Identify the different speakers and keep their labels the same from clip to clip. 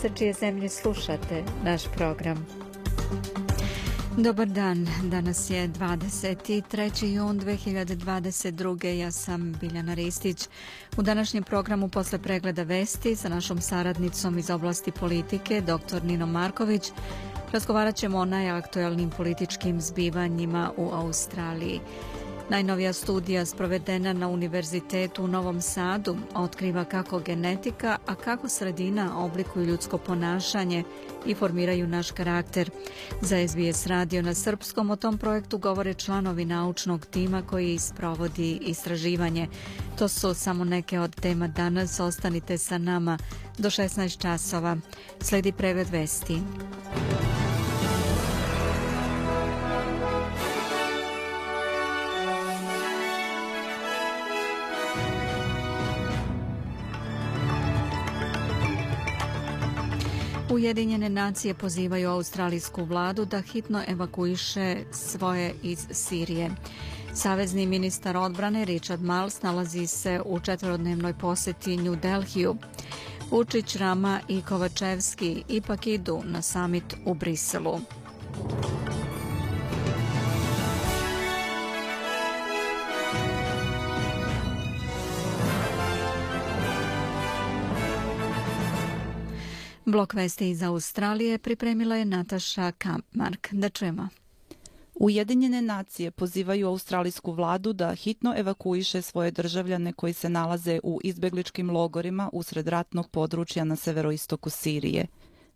Speaker 1: sa čije zemlje slušate naš program. Dobar dan, danas je 23. jun 2022. Ja sam Biljana Ristić. U današnjem programu posle pregleda vesti sa našom saradnicom iz oblasti politike, dr. Nino Marković, razgovarat ćemo o najaktuelnim političkim zbivanjima u Australiji. Najnovija studija sprovedena na Univerzitetu u Novom Sadu otkriva kako genetika, a kako sredina oblikuju ljudsko ponašanje i formiraju naš karakter. Za SBS radio na Srpskom o tom projektu govore članovi naučnog tima koji sprovodi istraživanje. To su samo neke od tema danas. Ostanite sa nama do 16 časova. Sledi pregled vesti. Ujedinjene nacije pozivaju australijsku vladu da hitno evakuiše svoje iz Sirije. Savezni ministar odbrane Richard Miles nalazi se u četvorodnevnoj poseti New Delhiju. Vučić, Rama i Kovačevski ipak idu na samit u Briselu. Blok vesti iz Australije pripremila je Nataša Kampmark. Da čujemo.
Speaker 2: Ujedinjene nacije pozivaju australijsku vladu da hitno evakuiše svoje državljane koji se nalaze u izbegličkim logorima usred ratnog područja na severoistoku Sirije.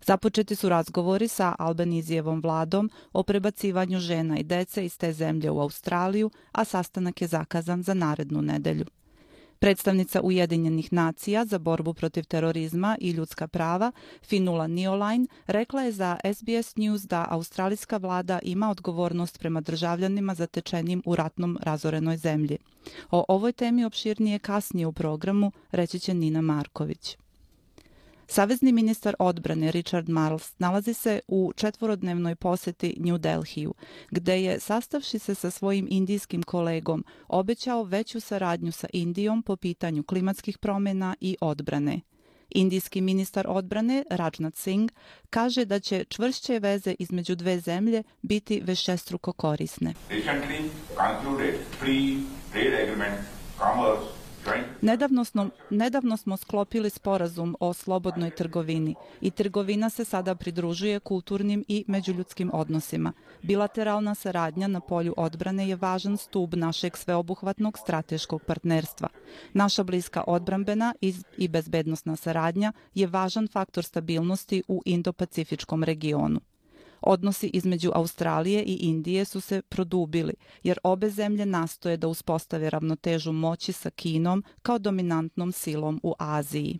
Speaker 2: Započeti su razgovori sa Albanizijevom vladom o prebacivanju žena i dece iz te zemlje u Australiju, a sastanak je zakazan za narednu nedelju. Predstavnica Ujedinjenih nacija za borbu protiv terorizma i ljudska prava, Finula Niolajn, rekla je za SBS News da australijska vlada ima odgovornost prema državljanima zatečenim u ratnom razorenoj zemlji. O ovoj temi opširnije kasnije u programu reći će Nina Marković. Savezni ministar odbrane Richard Marles nalazi se u četvorodnevnoj poseti New Delhiju, gde je, sastavši se sa svojim indijskim kolegom, obećao veću saradnju sa Indijom po pitanju klimatskih promjena i odbrane. Indijski ministar odbrane Rajnath Singh kaže da će čvršće veze između dve zemlje biti vešestruko korisne. Recently concluded free trade agreement, commerce, Nedavno smo, nedavno smo sklopili sporazum o slobodnoj trgovini i trgovina se sada pridružuje kulturnim i međuljudskim odnosima. Bilateralna saradnja na polju odbrane je važan stub našeg sveobuhvatnog strateškog partnerstva. Naša bliska odbrambena i bezbednostna saradnja je važan faktor stabilnosti u Indo-Pacifičkom regionu. Odnosi između Australije i Indije su se produbili, jer obe zemlje nastoje da uspostave ravnotežu moći sa Kinom kao dominantnom silom u Aziji.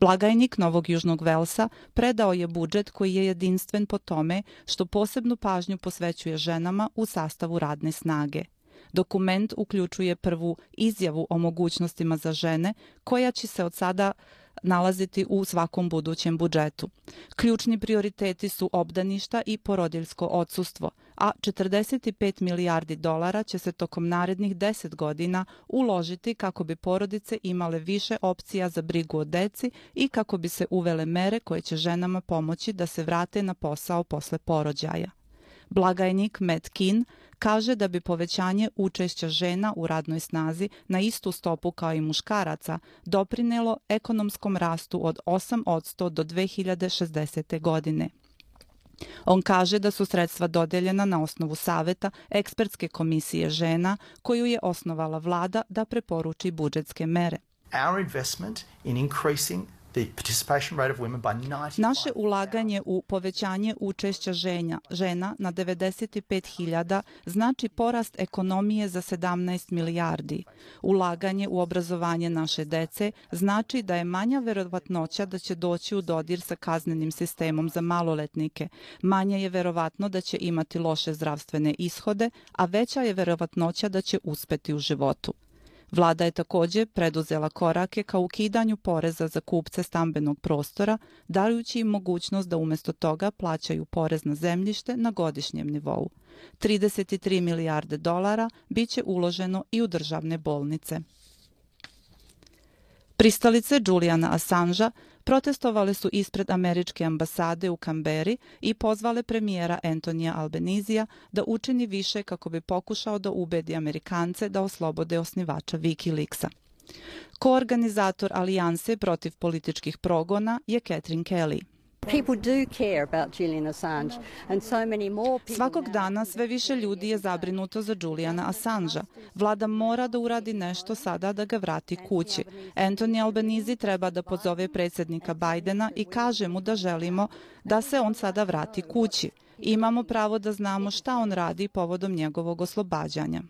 Speaker 2: Blagajnik Novog Južnog Velsa predao je budžet koji je jedinstven po tome što posebnu pažnju posvećuje ženama u sastavu radne snage. Dokument uključuje prvu izjavu o mogućnostima za žene koja će se od sada nalaziti u svakom budućem budžetu. Ključni prioriteti su obdaništa i porodiljsko odsustvo, a 45 milijardi dolara će se tokom narednih 10 godina uložiti kako bi porodice imale više opcija za brigu o deci i kako bi se uvele mere koje će ženama pomoći da se vrate na posao posle porođaja. Blagajnik Matt kaže da bi povećanje učešća žena u radnoj snazi na istu stopu kao i muškaraca doprinelo ekonomskom rastu od 8% do 2060. godine. On kaže da su sredstva dodeljena na osnovu saveta ekspertske komisije žena koju je osnovala vlada da preporuči budžetske mere. Our investment in increasing Naše ulaganje u povećanje učešća ženja, žena na 95.000 znači porast ekonomije za 17 milijardi. Ulaganje u obrazovanje naše dece znači da je manja verovatnoća da će doći u dodir sa kaznenim sistemom za maloletnike. Manje je verovatno da će imati loše zdravstvene ishode, a veća je verovatnoća da će uspeti u životu. Vlada je takođe preduzela korake ka ukidanju poreza za kupce stambenog prostora, darujući im mogućnost da umesto toga plaćaju porez na zemljište na godišnjem nivou. 33 milijarde dolara biće uloženo i u državne bolnice. Pristalice Juliana Assangea protestovale su ispred američke ambasade u Kamberi i pozvale premijera Antonija Albenizija da učini više kako bi pokušao da ubedi Amerikance da oslobode osnivača Wikileaksa. Koorganizator alijanse protiv političkih progona je Catherine Kelly. Svakog dana sve više ljudi je zabrinuto za Juliana Assangea. Vlada mora da uradi nešto sada da ga vrati kući. Anthony Albanese treba da pozove predsjednika Bidena i kaže mu da želimo da se on sada vrati kući. Imamo pravo da znamo šta on radi povodom njegovog oslobađanja.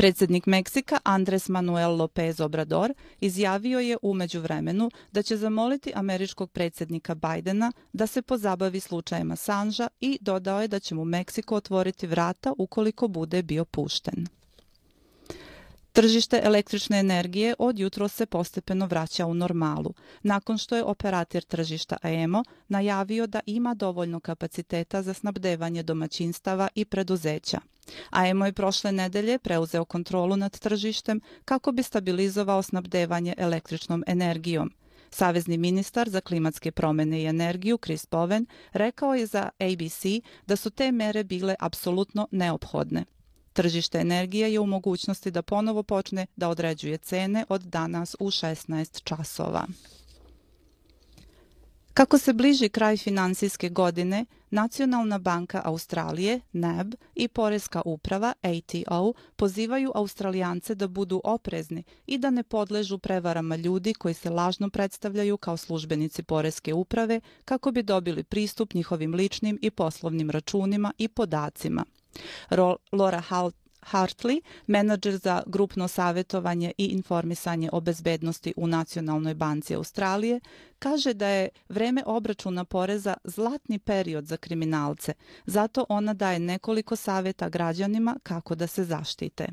Speaker 2: Predsjednik Meksika Andres Manuel López Obrador izjavio je umeđu vremenu da će zamoliti američkog predsjednika Bajdena da se pozabavi slučajem Assangea i dodao je da će mu Meksiko otvoriti vrata ukoliko bude bio pušten. Tržište električne energije od jutro se postepeno vraća u normalu, nakon što je operator tržišta AEMO najavio da ima dovoljno kapaciteta za snabdevanje domaćinstava i preduzeća. AEMO je prošle nedelje preuzeo kontrolu nad tržištem kako bi stabilizovao snabdevanje električnom energijom. Savezni ministar za klimatske promene i energiju Chris Bowen rekao je za ABC da su te mere bile apsolutno neophodne. Tržište energije je u mogućnosti da ponovo počne da određuje cene od danas u 16 časova. Kako se bliži kraj finansijske godine, Nacionalna banka Australije, NAB, i Poreska uprava, ATO, pozivaju Australijance da budu oprezni i da ne podležu prevarama ljudi koji se lažno predstavljaju kao službenici Poreske uprave kako bi dobili pristup njihovim ličnim i poslovnim računima i podacima. Laura Hartley, menadžer za grupno savjetovanje i informisanje o bezbednosti u Nacionalnoj banci Australije, kaže da je vreme obračuna poreza zlatni period za kriminalce. Zato ona daje nekoliko savjeta građanima kako da se zaštite.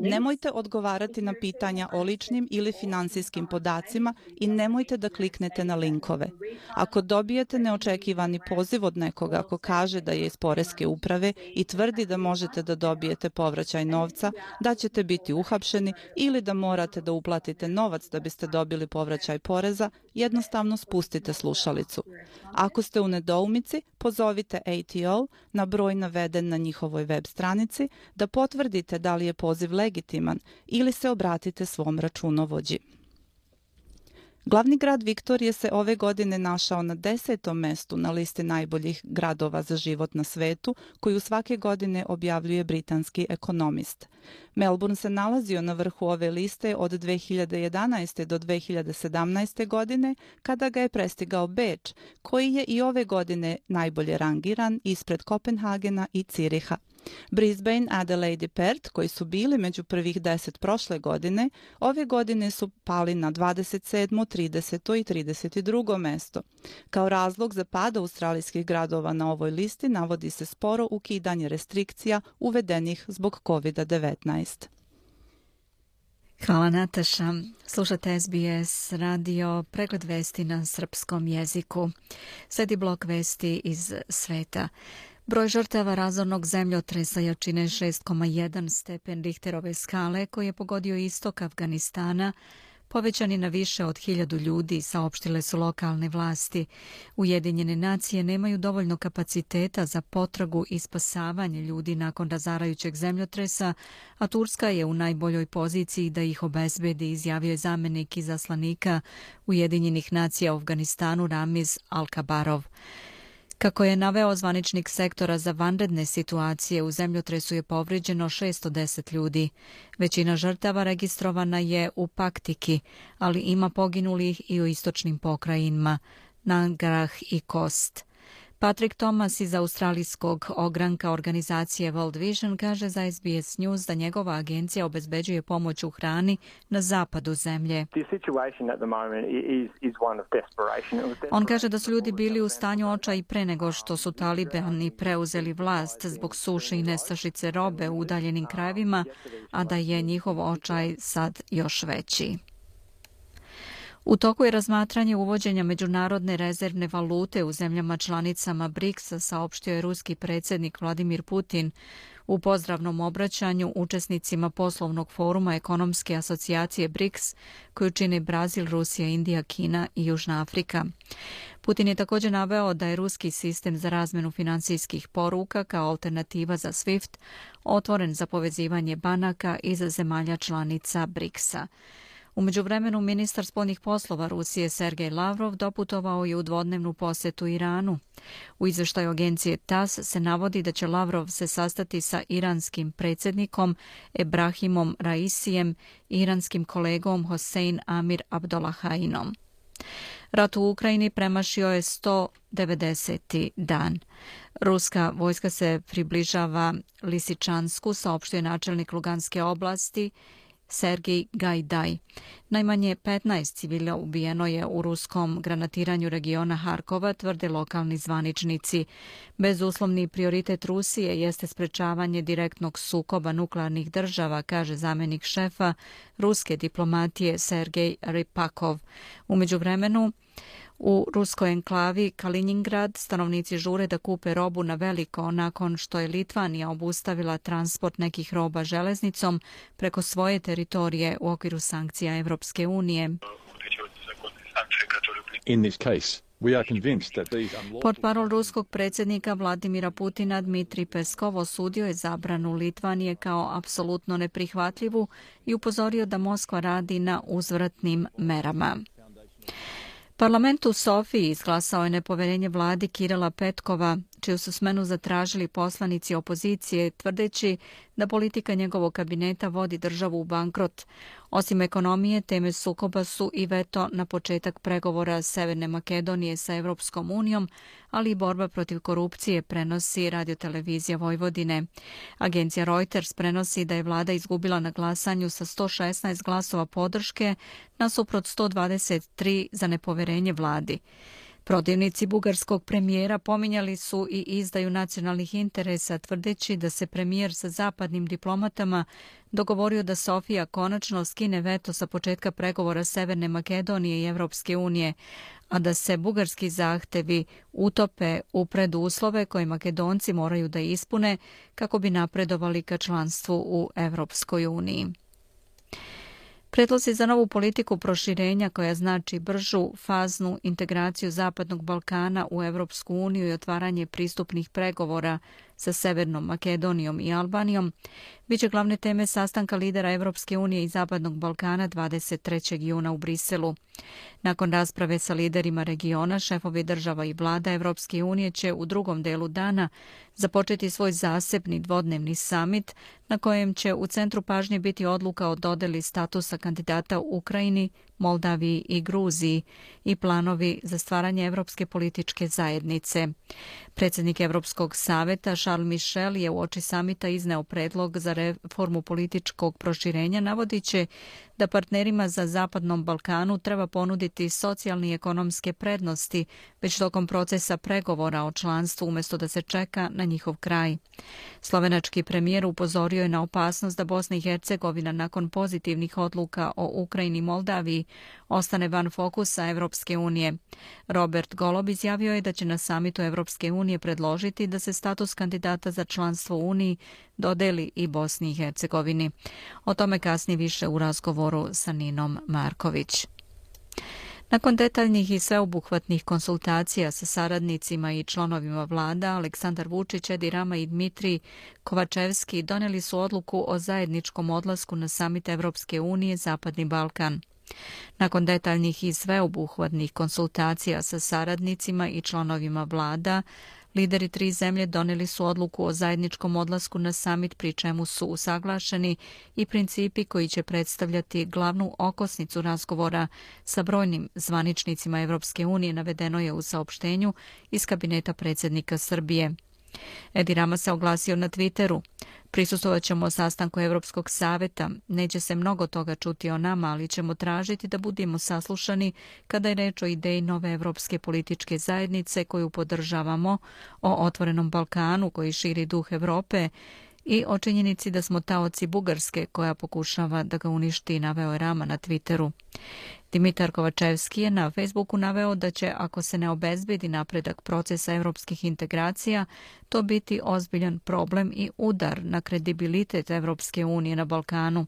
Speaker 2: Nemojte odgovarati na pitanja o ličnim ili finansijskim podacima i nemojte da kliknete na linkove. Ako dobijete neočekivani poziv od nekoga ko kaže da je iz Poreske uprave i tvrdi da možete da dobijete povraćaj novca, da ćete biti uhapšeni ili da morate morate da uplatite novac da biste dobili povraćaj poreza, jednostavno spustite slušalicu. Ako ste u nedoumici, pozovite ATO na broj naveden na njihovoj web stranici da potvrdite da li je poziv legitiman ili se obratite svom računovođi. Glavni grad Viktorije se ove godine našao na desetom mestu na listi najboljih gradova za život na svetu, koju svake godine objavljuje britanski ekonomist. Melbourne se nalazio na vrhu ove liste od 2011. do 2017. godine, kada ga je prestigao Beč, koji je i ove godine najbolje rangiran ispred Kopenhagena i Ciriha. Brisbane, Adelaide i Perth, koji su bili među prvih deset prošle godine, ove godine su pali na 27., 30. i 32. mesto. Kao razlog za pad australijskih gradova na ovoj listi navodi se sporo ukidanje restrikcija uvedenih zbog COVID-19.
Speaker 1: Hvala Nataša. Slušate SBS radio pregled vesti na srpskom jeziku. Sledi blok vesti iz sveta. Broj žrtava razornog zemljotresa jačine 6,1 stepen Richterove skale koji je pogodio istok Afganistana povećani na više od hiljadu ljudi, saopštile su lokalne vlasti. Ujedinjene nacije nemaju dovoljno kapaciteta za potragu i spasavanje ljudi nakon razarajućeg zemljotresa, a Turska je u najboljoj poziciji da ih obezbedi, izjavio je zamenik izaslanika Ujedinjenih nacija u Afganistanu Ramiz Al-Kabarov. Kako je naveo zvaničnik sektora za vanredne situacije, u zemljotresu je povriđeno 610 ljudi. Većina žrtava registrovana je u Paktiki, ali ima poginulih i u istočnim pokrajinima, Nangrah i Kost. Patrick Thomas iz australijskog ogranka organizacije World Vision kaže za SBS News da njegova agencija obezbeđuje pomoć u hrani na zapadu zemlje. On kaže da su ljudi bili u stanju oča i pre nego što su talibani preuzeli vlast zbog suše i nestašice robe u udaljenim krajevima, a da je njihov očaj sad još veći. U toku je razmatranje uvođenja međunarodne rezervne valute u zemljama članicama BRICS-a, saopštio je ruski predsjednik Vladimir Putin u pozdravnom obraćanju učesnicima poslovnog foruma ekonomske asocijacije BRICS koju čine Brazil, Rusija, Indija, Kina i Južna Afrika. Putin je također naveo da je ruski sistem za razmenu financijskih poruka kao alternativa za SWIFT otvoren za povezivanje banaka i za zemalja članica BRICS-a. Umeđu vremenu, ministar spolnih poslova Rusije Sergej Lavrov doputovao je u dvodnevnu posetu Iranu. U izveštaju agencije TAS se navodi da će Lavrov se sastati sa iranskim predsjednikom Ebrahimom Raisijem i iranskim kolegom Hossein Amir Abdollahajinom. Rat u Ukrajini premašio je 190. dan. Ruska vojska se približava Lisičansku, saopštuje načelnik Luganske oblasti Sergej Gajdaj. Najmanje 15 civila ubijeno je u ruskom granatiranju regiona Harkova, tvrde lokalni zvaničnici. Bezuslovni prioritet Rusije jeste sprečavanje direktnog sukoba nuklearnih država, kaže zamenik šefa ruske diplomatije Sergej Ripakov. Umeđu vremenu, U ruskoj enklavi Kaliningrad stanovnici žure da kupe robu na veliko nakon što je Litvanija obustavila transport nekih roba železnicom preko svoje teritorije u okviru sankcija Evropske unije. In this case, Portparol ruskog predsjednika Vladimira Putina Dmitri Peskov osudio je zabranu Litvanije kao apsolutno neprihvatljivu i upozorio da Moskva radi na uzvratnim merama. Parlament u Sofiji izglasao je nepoverenje vladi Kirila Petkova, čiju su smenu zatražili poslanici opozicije, tvrdeći da politika njegovog kabineta vodi državu u bankrot. Osim ekonomije, teme sukoba su i veto na početak pregovora Severne Makedonije sa Evropskom unijom, ali i borba protiv korupcije prenosi radiotelevizija Vojvodine. Agencija Reuters prenosi da je vlada izgubila na glasanju sa 116 glasova podrške nasuprot 123 za nepoverenje vladi. Protivnici bugarskog premijera pominjali su i izdaju nacionalnih interesa, tvrdeći da se premijer sa zapadnim diplomatama dogovorio da Sofija konačno skine veto sa početka pregovora Severne Makedonije i Evropske unije, a da se bugarski zahtevi utope u preduslove koje Makedonci moraju da ispune kako bi napredovali ka članstvu u Evropskoj uniji. Predlozi za novu politiku proširenja koja znači bržu faznu integraciju Zapadnog Balkana u Evropsku uniju i otvaranje pristupnih pregovora sa Severnom Makedonijom i Albanijom biće glavne teme sastanka lidera Evropske unije i Zapadnog Balkana 23. juna u Briselu. Nakon rasprave sa liderima regiona, šefovi država i vlada Evropske unije će u drugom delu dana započeti svoj zasebni dvodnevni samit na kojem će u centru pažnje biti odluka o dodeli statusa kandidata u Ukrajini, Moldaviji i Gruziji i planovi za stvaranje Evropske političke zajednice. Predsjednik Evropskog saveta Charles Michel je u oči samita izneo predlog za reformu političkog proširenja navodiće da partnerima za Zapadnom Balkanu treba ponuditi socijalni i ekonomske prednosti već tokom procesa pregovora o članstvu umjesto da se čeka na njihov kraj. Slovenački premijer upozorio je na opasnost da Bosna i Hercegovina nakon pozitivnih odluka o Ukrajini i Moldaviji ostane van fokusa Evropske unije. Robert Golob izjavio je da će na samitu Evropske unije predložiti da se status kandidata za članstvo Uniji dodeli i Bosni i Hercegovini. O tome kasni više u razgovoru sa Ninom Marković. Nakon detaljnih i sveobuhvatnih konsultacija sa saradnicima i članovima vlada, Aleksandar Vučić, Edi Rama i Dmitri Kovačevski doneli su odluku o zajedničkom odlasku na samit Evropske unije Zapadni Balkan. Nakon detaljnih i sveobuhvatnih konsultacija sa saradnicima i članovima vlada, Lideri tri zemlje doneli su odluku o zajedničkom odlasku na samit pri čemu su usaglašeni i principi koji će predstavljati glavnu okosnicu razgovora sa brojnim zvaničnicima Evropske unije navedeno je u saopštenju iz kabineta predsjednika Srbije. Edi Rama se oglasio na Twitteru. Prisustovat ćemo sastanku Evropskog saveta. Neće se mnogo toga čuti o nama, ali ćemo tražiti da budemo saslušani kada je reč o ideji nove evropske političke zajednice koju podržavamo, o otvorenom Balkanu koji širi duh Evrope i o činjenici da smo taoci Bugarske koja pokušava da ga uništi, naveo je Rama na Twitteru. Dimitar Kovačevski je na Facebooku naveo da će, ako se ne obezbedi napredak procesa evropskih integracija, to biti ozbiljan problem i udar na kredibilitet Evropske unije na Balkanu.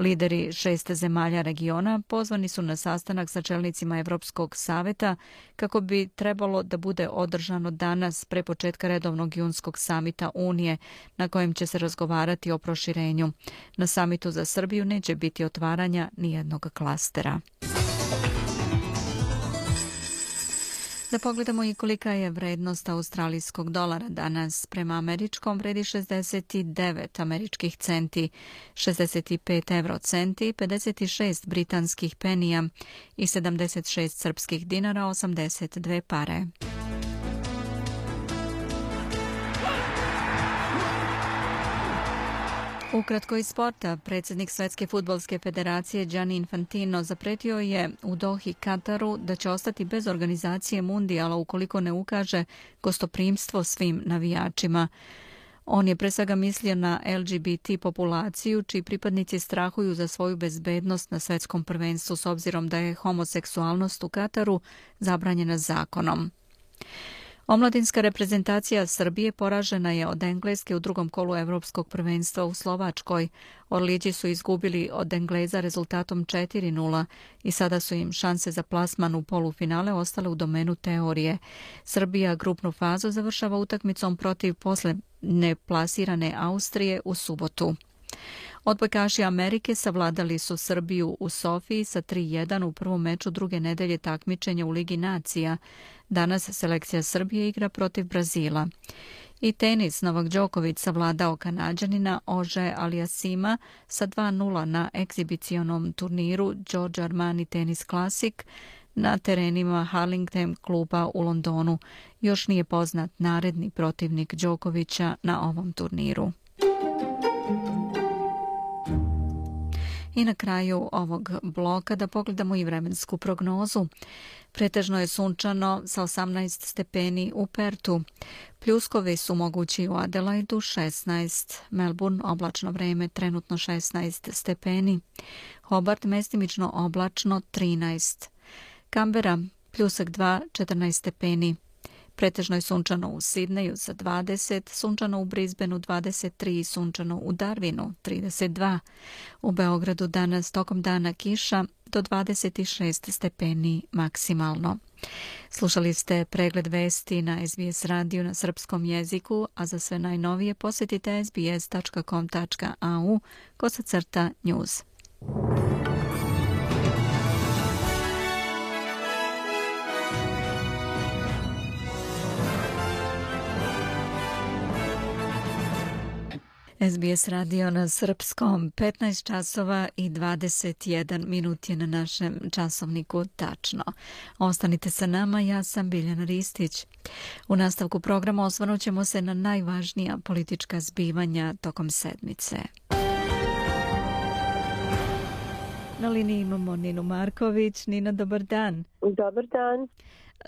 Speaker 1: Lideri šest zemalja regiona pozvani su na sastanak sa čelnicima Evropskog saveta kako bi trebalo da bude održano danas pre početka redovnog junskog samita Unije na kojem će se razgovarati o proširenju. Na samitu za Srbiju neće biti otvaranja nijednog klastera. Da pogledamo i kolika je vrednost australijskog dolara danas. Prema američkom vredi 69 američkih centi, 65 euro centi, 56 britanskih penija i 76 srpskih dinara, 82 pare. Ukratko iz sporta, predsjednik Svetske futbolske federacije Gianni Infantino zapretio je u Dohi Kataru da će ostati bez organizacije mundijala ukoliko ne ukaže gostoprimstvo svim navijačima. On je pre svega mislio na LGBT populaciju, čiji pripadnici strahuju za svoju bezbednost na svetskom prvenstvu s obzirom da je homoseksualnost u Kataru zabranjena zakonom. Omladinska reprezentacija Srbije poražena je od Engleske u drugom kolu Evropskog prvenstva u Slovačkoj. Orlići su izgubili od Engleza rezultatom 4-0 i sada su im šanse za plasman u polufinale ostale u domenu teorije. Srbija grupnu fazu završava utakmicom protiv posle neplasirane Austrije u subotu. Odbojkaši Amerike savladali su Srbiju u Sofiji sa 3-1 u prvom meču druge nedelje takmičenja u Ligi nacija. Danas selekcija Srbije igra protiv Brazila. I tenis Novak Đoković savladao Kanadžanina Ože Aliasima sa 2-0 na egzibicionom turniru George Armani Tennis Classic na terenima Harlington kluba u Londonu. Još nije poznat naredni protivnik Đokovića na ovom turniru. I na kraju ovog bloka da pogledamo i vremensku prognozu. Pretežno je sunčano sa 18 stepeni u Pertu. Pljuskovi su mogući u Adelaidu 16, Melbourne oblačno vreme trenutno 16 stepeni, Hobart mestimično oblačno 13, Canberra pljusak 2, 14 stepeni, Pretežno je sunčano u Sidneju sa 20, sunčano u Brisbaneu 23 i sunčano u Darwinu 32. U Beogradu danas tokom dana kiša do 26 stepeni maksimalno. Slušali ste pregled vesti na SBS radiju na srpskom jeziku, a za sve najnovije posjetite sbs.com.au kosacrta news. SBS radio na srpskom 15 časova i 21 minut je na našem časovniku tačno. Ostanite sa nama, ja sam Biljana Ristić. U nastavku programa osvrnućemo se na najvažnija politička zbivanja tokom sedmice. Na liniji imamo Ninu Marković. Nina, dobar dan.
Speaker 3: Dobar dan.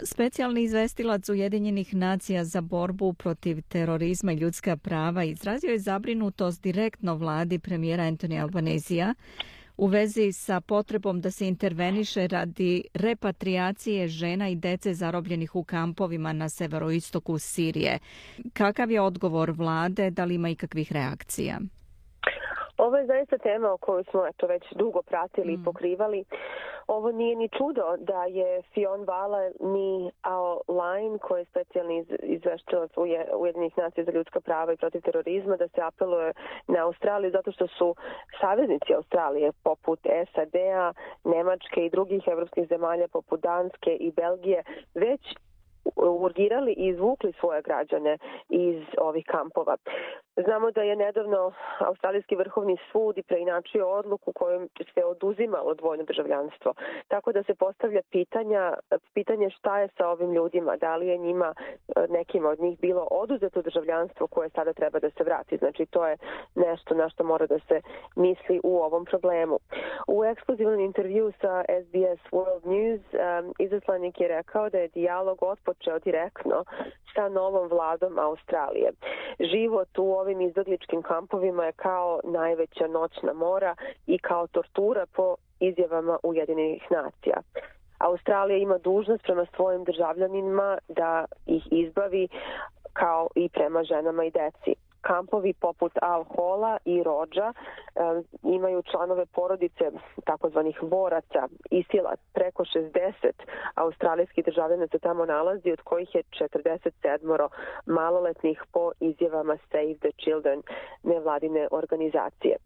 Speaker 1: Specijalni izvestilac Ujedinjenih nacija za borbu protiv terorizma i ljudska prava izrazio je zabrinutost direktno vladi premijera Antonija Albanezija u vezi sa potrebom da se interveniše radi repatriacije žena i dece zarobljenih u kampovima na severoistoku Sirije. Kakav je odgovor vlade, da li ima ikakvih reakcija?
Speaker 3: Ovo je zaista tema o kojoj smo eto, već dugo pratili mm. i pokrivali. Ovo nije ni čudo da je Fion Vala ni Ao Line, koji je specijalni izveštilac Ujedinih nacija za ljudska prava i protiv terorizma, da se apeluje na Australiju zato što su saveznici Australije poput SAD-a, Nemačke i drugih evropskih zemalja poput Danske i Belgije već urgirali i izvukli svoje građane iz ovih kampova. Znamo da je nedavno Australijski vrhovni sud i preinačio odluku kojom se oduzimalo dvojno državljanstvo. Tako da se postavlja pitanja, pitanje šta je sa ovim ljudima, da li je njima nekim od njih bilo oduzeto državljanstvo koje sada treba da se vrati. Znači to je nešto na što mora da se misli u ovom problemu. U ekskluzivnom intervju sa SBS World News um, izaslanik je rekao da je dijalog otpočeo direktno sa novom vladom Australije. Život u ovim izbjegličkim kampovima je kao najveća noćna mora i kao tortura po izjavama Ujedinjenih nacija. Australija ima dužnost prema svojim državljanima da ih izbavi kao i prema ženama i deci kampovi poput Al-Hola i Rođa e, imaju članove porodice takozvanih boraca i sila preko 60 australijskih državljana se tamo nalazi, od kojih je 47 maloletnih po izjavama Save the Children nevladine organizacije.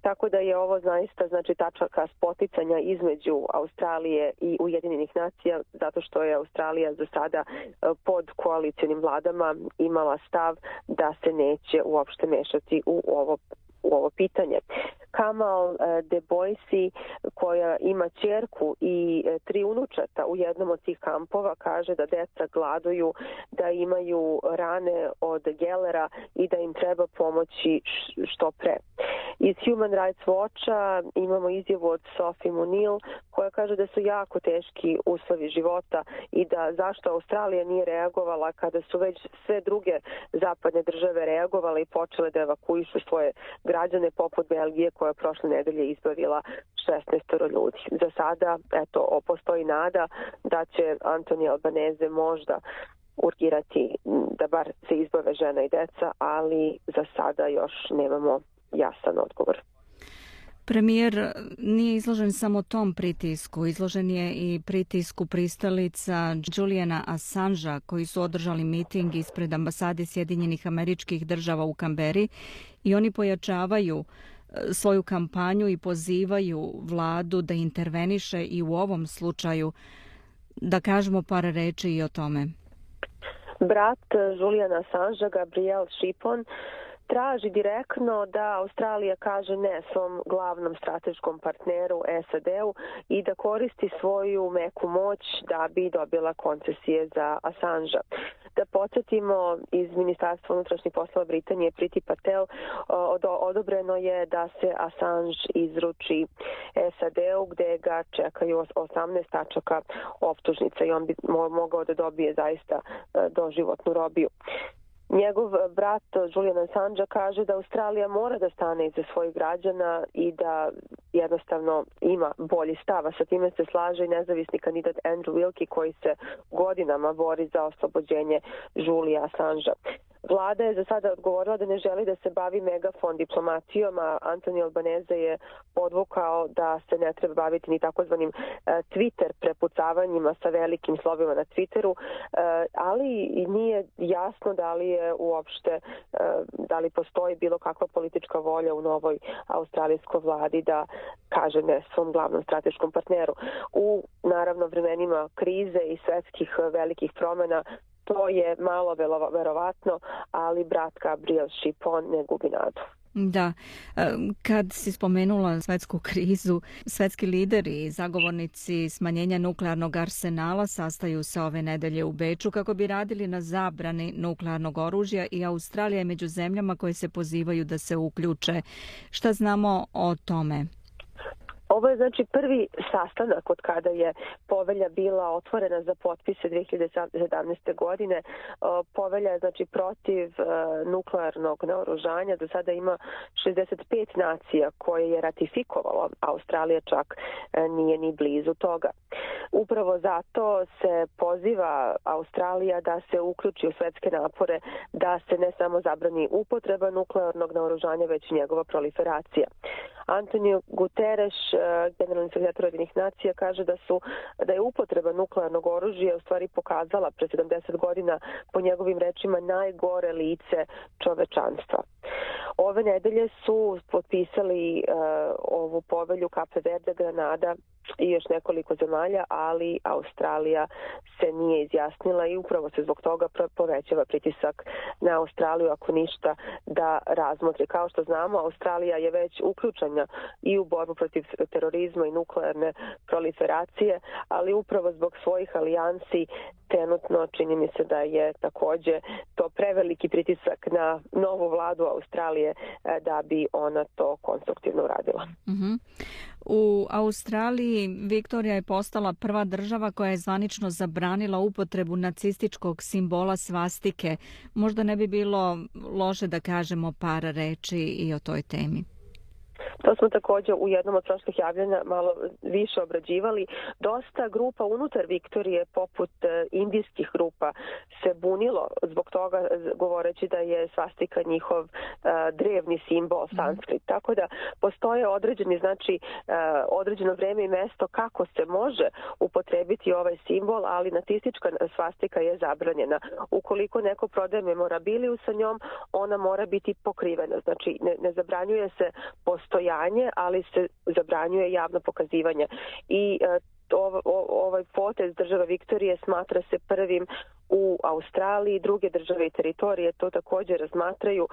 Speaker 3: Tako da je ovo zaista znači tačaka spoticanja između Australije i Ujedinjenih nacija zato što je Australija za sada e, pod koalicijnim vladama imala stav da se neće uopšte mešati u ovo u ovo pitanje. Kamal eh, de Boisi, koja ima čerku i eh, tri unučata u jednom od tih kampova, kaže da deca gladuju, da imaju rane od gelera i da im treba pomoći što pre. Iz Human Rights Watcha imamo izjavu od Sophie Munil koja kaže da su jako teški uslovi života i da zašto Australija nije reagovala kada su već sve druge zapadne države reagovale i počele da evakuišu svoje građane poput Belgije koja je prošle nedelje izbavila 16 ljudi. Za sada, eto, postoji nada da će Antonija Albaneze možda urgirati da bar se izbave žena i deca, ali za sada još nemamo jasan odgovor.
Speaker 1: Premijer nije izložen samo tom pritisku, izložen je i pritisku pristalica Juliana Assangea koji su održali miting ispred ambasade Sjedinjenih američkih država u Kamberi i oni pojačavaju svoju kampanju i pozivaju vladu da interveniše i u ovom slučaju da kažemo par reči i o tome.
Speaker 3: Brat Juliana Sanža, Gabriel Šipon, traži direktno da Australija kaže ne svom glavnom strateškom partneru SAD-u i da koristi svoju meku moć da bi dobila koncesije za Assange. Da podsjetimo iz Ministarstva unutrašnjih poslova Britanije Priti Patel odobreno je da se Assange izruči SAD-u gde ga čekaju 18 tačaka optužnica i on bi mogao da dobije zaista e, doživotnu robiju. Njegov brat Julian Assange kaže da Australija mora da stane iza svojih građana i da jednostavno ima bolji stava. Sa time se slaže i nezavisni kandidat Andrew Wilkie koji se godinama bori za oslobođenje Julia Assange. Vlada je za sada odgovorila da ne želi da se bavi megafon diplomacijom, a Antoni Albaneze je podvukao da se ne treba baviti ni takozvanim e, Twitter prepucavanjima sa velikim slovima na Twitteru, e, ali i nije jasno da li je uopšte, e, da li postoji bilo kakva politička volja u novoj australijskoj vladi da kaže ne svom glavnom strateškom partneru. U naravno vremenima krize i svetskih velikih promjena to je malo verovatno, ali brat Gabriel Šipon ne gubi nadu.
Speaker 1: Da, e, kad si spomenula svetsku krizu, svetski lideri i zagovornici smanjenja nuklearnog arsenala sastaju se ove nedelje u Beču kako bi radili na zabrani nuklearnog oružja i Australija je među zemljama koje se pozivaju da se uključe. Šta znamo o tome?
Speaker 3: Ovo je znači prvi sastanak od kada je povelja bila otvorena za potpise 2017. godine. E, povelja je znači protiv e, nuklearnog naoružanja. Do sada ima 65 nacija koje je ratifikovalo. Australija čak e, nije ni blizu toga. Upravo zato se poziva Australija da se uključi u svetske napore da se ne samo zabrani upotreba nuklearnog naoružanja, već njegova proliferacija. Antonio Guterres, Eh, generalni sekretar Ujedinih nacija, kaže da su da je upotreba nuklearnog oružja u stvari pokazala pre 70 godina po njegovim rečima najgore lice čovečanstva. Ove nedelje su potpisali uh, ovu povelju Kape Verde, Granada i još nekoliko zemalja, ali Australija se nije izjasnila i upravo se zbog toga povećava pritisak na Australiju ako ništa da razmotri. Kao što znamo, Australija je već uključena i u borbu protiv terorizma i nuklearne proliferacije, ali upravo zbog svojih alijansi trenutno čini mi se da je takođe to preveliki pritisak na novu vladu Australije e, da bi ona to konstruktivno uradila. Uh -huh.
Speaker 1: U Australiji Viktorija je postala prva država koja je zvanično zabranila upotrebu nacističkog simbola svastike. Možda ne bi bilo loše da kažemo par reči i o toj temi.
Speaker 3: To smo također u jednom od prošlih javljanja malo više obrađivali. Dosta grupa unutar Viktorije, poput e, indijskih grupa, se bunilo zbog toga govoreći da je svastika njihov uh, drevni simbol mhm. sanskrit. Tako da postoje određeni, znači uh, određeno vreme i mesto kako se može upotrebiti ovaj simbol, ali nacistička svastika je zabranjena. Ukoliko neko prodaje memorabiliju sa njom, ona mora biti pokrivena. Znači ne, ne zabranjuje se postojanje postojanje, ali se zabranjuje javno pokazivanje. I e, ovaj potez država Viktorije smatra se prvim u Australiji, druge države i teritorije to također razmatraju.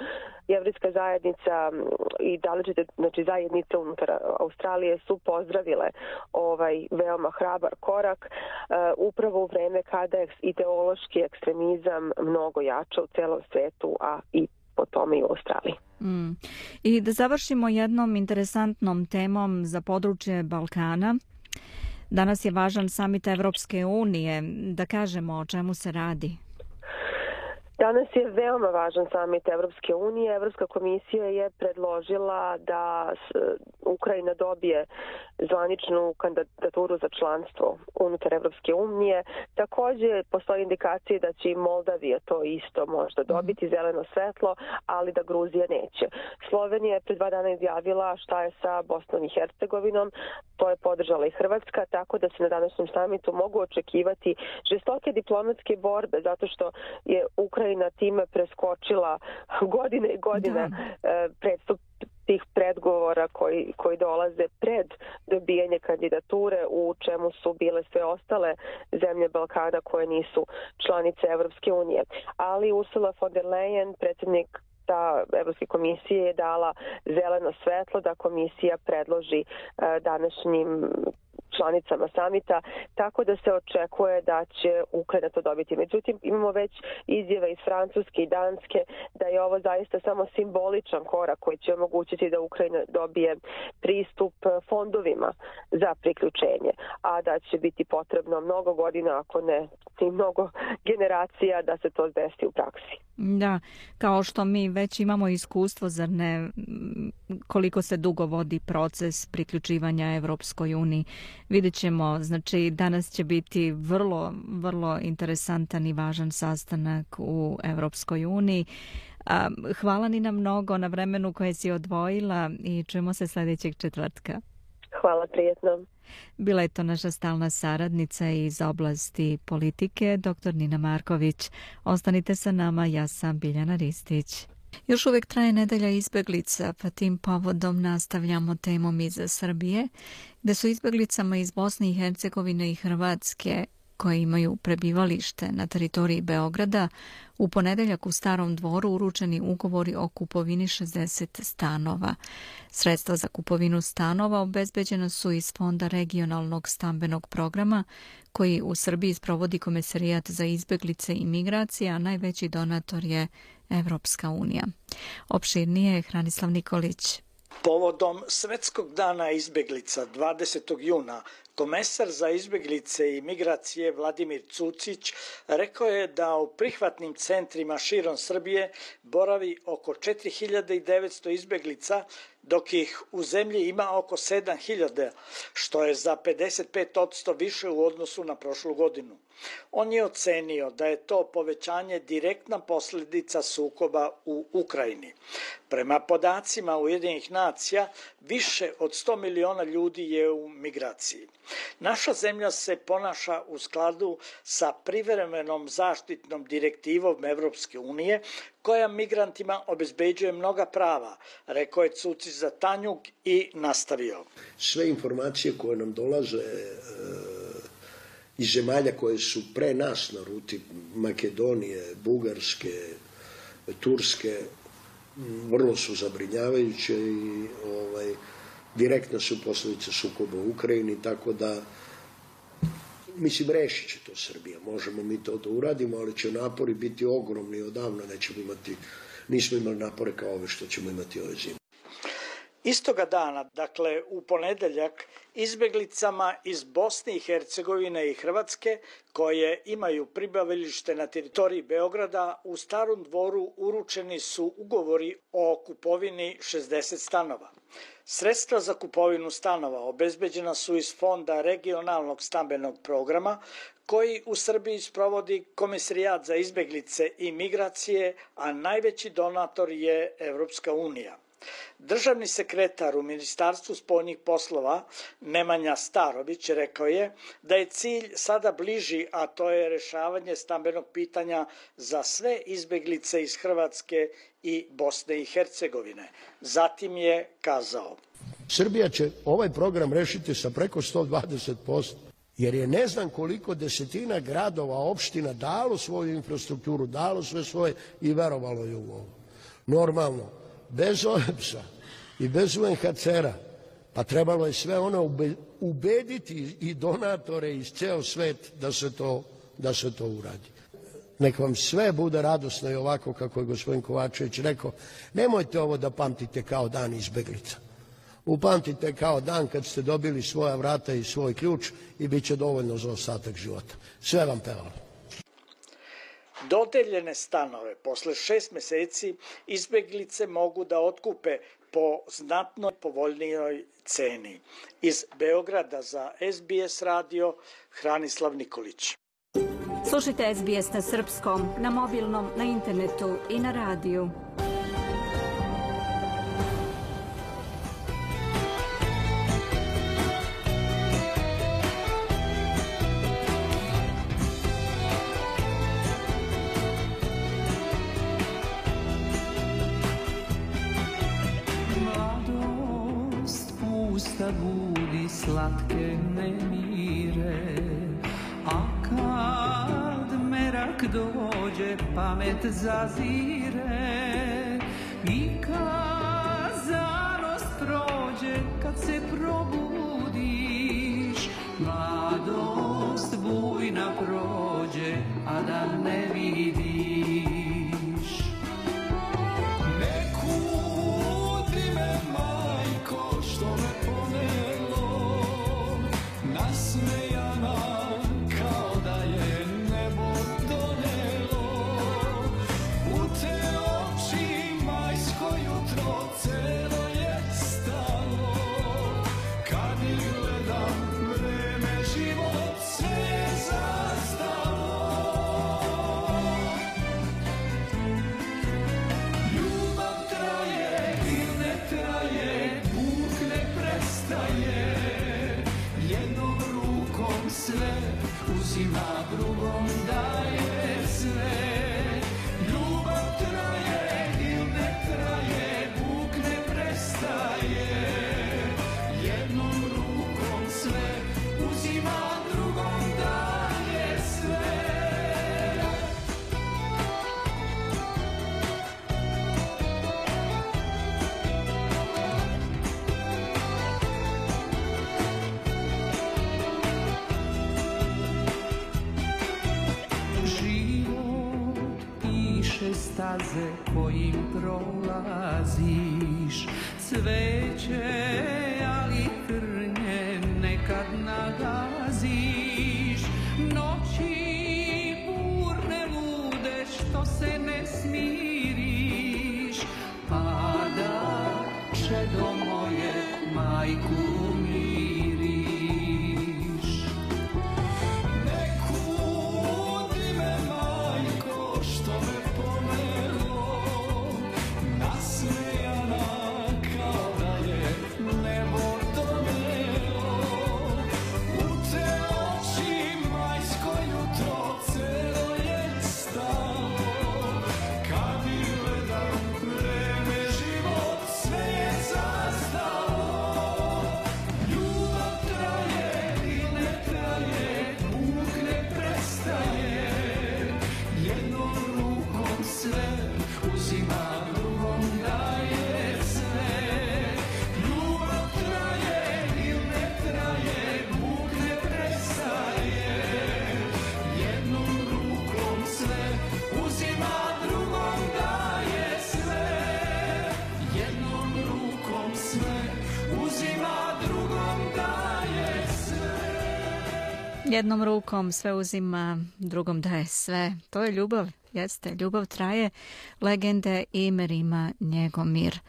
Speaker 3: Jevrijska zajednica i daličite znači zajednice unutar Australije su pozdravile ovaj veoma hrabar korak uh, upravo u vreme kada je ideološki ekstremizam mnogo jača u celom svetu, a i po tome i u Australiji. Mm.
Speaker 1: I da završimo jednom interesantnom temom za područje Balkana. Danas je važan samit Evropske unije. Da kažemo o čemu se radi.
Speaker 3: Danas je veoma važan samit Evropske unije. Evropska komisija je predložila da Ukrajina dobije zvaničnu kandidaturu za članstvo unutar Evropske unije. Također postoji indikacije da će i Moldavija to isto možda dobiti zeleno svetlo, ali da Gruzija neće. Slovenija je pred dva dana izjavila šta je sa Bosnom i Hercegovinom. To je podržala i Hrvatska, tako da se na današnjem samitu mogu očekivati žestoke diplomatske borbe, zato što je Ukrajina time preskočila godine i godine da. E, predstup tih predgovora koji, koji dolaze pred dobijanje kandidature u čemu su bile sve ostale zemlje Balkana koje nisu članice Evropske unije. Ali Ursula von der Leyen, predsjednik ta Evropske komisije je dala zeleno svetlo da komisija predloži uh, današnjim članicama samita, tako da se očekuje da će Ukrajina to dobiti. Međutim, imamo već izjave iz Francuske i Danske da je ovo zaista samo simboličan korak koji će omogućiti da Ukrajina dobije pristup fondovima za priključenje, a da će biti potrebno mnogo godina, ako ne i mnogo generacija da se to desi u praksi.
Speaker 1: Da, kao što mi već imamo iskustvo, zar ne, koliko se dugo vodi proces priključivanja Evropskoj uniji. Vidjet ćemo, znači danas će biti vrlo, vrlo interesantan i važan sastanak u Evropskoj uniji. Hvala ni na mnogo na vremenu koje si odvojila i čujemo se sljedećeg četvrtka.
Speaker 3: Hvala, prijetno.
Speaker 1: Bila je to naša stalna saradnica iz oblasti politike, dr. Nina Marković. Ostanite sa nama, ja sam Biljana Ristić. Još uvijek traje nedelja izbeglica, pa tim povodom nastavljamo temom iz Srbije, gde su izbeglicama iz Bosne i Hercegovine i Hrvatske koje imaju prebivalište na teritoriji Beograda, u ponedeljak u Starom dvoru uručeni ugovori o kupovini 60 stanova. Sredstva za kupovinu stanova obezbeđena su iz Fonda regionalnog stambenog programa, koji u Srbiji sprovodi Komesarijat za izbeglice i migracije, a najveći donator je Evropska unija. Opširnije je Hranislav Nikolić.
Speaker 4: Povodom Svetskog dana izbeglica 20. juna Komesar za izbeglice i migracije Vladimir Cucić rekao je da u prihvatnim centrima širom Srbije boravi oko 4900 izbeglica, dok ih u zemlji ima oko 7000, što je za 55% više u odnosu na prošlu godinu. On je ocenio da je to povećanje direktna posljedica sukoba u Ukrajini. Prema podacima Ujedinih nacija, više od 100 miliona ljudi je u migraciji. Naša zemlja se ponaša u skladu sa privremenom zaštitnom direktivom Evropske unije, koja migrantima obezbeđuje mnoga prava, rekao je Cuci za Tanjuk i nastavio.
Speaker 5: Sve informacije koje nam dolaze e, i zemalja koje su pre nas na ruti Makedonije, Bugarske, Turske, vrlo su zabrinjavajuće i ovaj, direktna su posljedica sukoba u Ukrajini, tako da mislim, rešit će to Srbija. Možemo mi to da uradimo, ali će napori biti ogromni odavno, nećemo imati, nismo imali napore kao ove što ćemo imati ove zime.
Speaker 4: Istoga dana, dakle u ponedeljak, izbeglicama iz Bosne i Hercegovine i Hrvatske, koje imaju pribavilište na teritoriji Beograda, u Starom dvoru uručeni su ugovori o kupovini 60 stanova. Sredstva za kupovinu stanova obezbeđena su iz Fonda regionalnog stambenog programa, koji u Srbiji sprovodi Komisarijat za izbeglice i migracije, a najveći donator je Evropska unija. Državni sekretar u Ministarstvu spoljnih poslova Nemanja Starović rekao je da je cilj sada bliži, a to je rešavanje stambenog pitanja za sve izbeglice iz Hrvatske i Bosne i Hercegovine. Zatim je kazao.
Speaker 5: Srbija će ovaj program rešiti sa preko 120%, jer je ne znam koliko desetina gradova, opština dalo svoju infrastrukturu, dalo sve svoje i verovalo je u ovo. Normalno, bez OEPS-a i bez UNHCR-a, pa trebalo je sve ono ubediti i donatore iz ceo svet da se to, da se to uradi. Nek vam sve bude radosno i ovako kako je gospodin Kovačević rekao, nemojte ovo da pamtite kao dan izbeglica. Upamtite kao dan kad ste dobili svoja vrata i svoj ključ i bit će dovoljno za ostatak života. Sve vam pevalo.
Speaker 4: Dodeljene stanove posle šest meseci izbeglice mogu da otkupe po znatno povoljnijoj ceni. Iz Beograda za SBS radio Hranislav Nikolić.
Speaker 1: Slušajte SBS na srpskom, na mobilnom, na internetu i na radiju.
Speaker 6: Pamet zazire I kad zanost prođe kad se probudiš Jednom rukom sve uzima, drugom daje sve.
Speaker 1: To je ljubav, jeste. Ljubav traje, legende i merima njegov mir.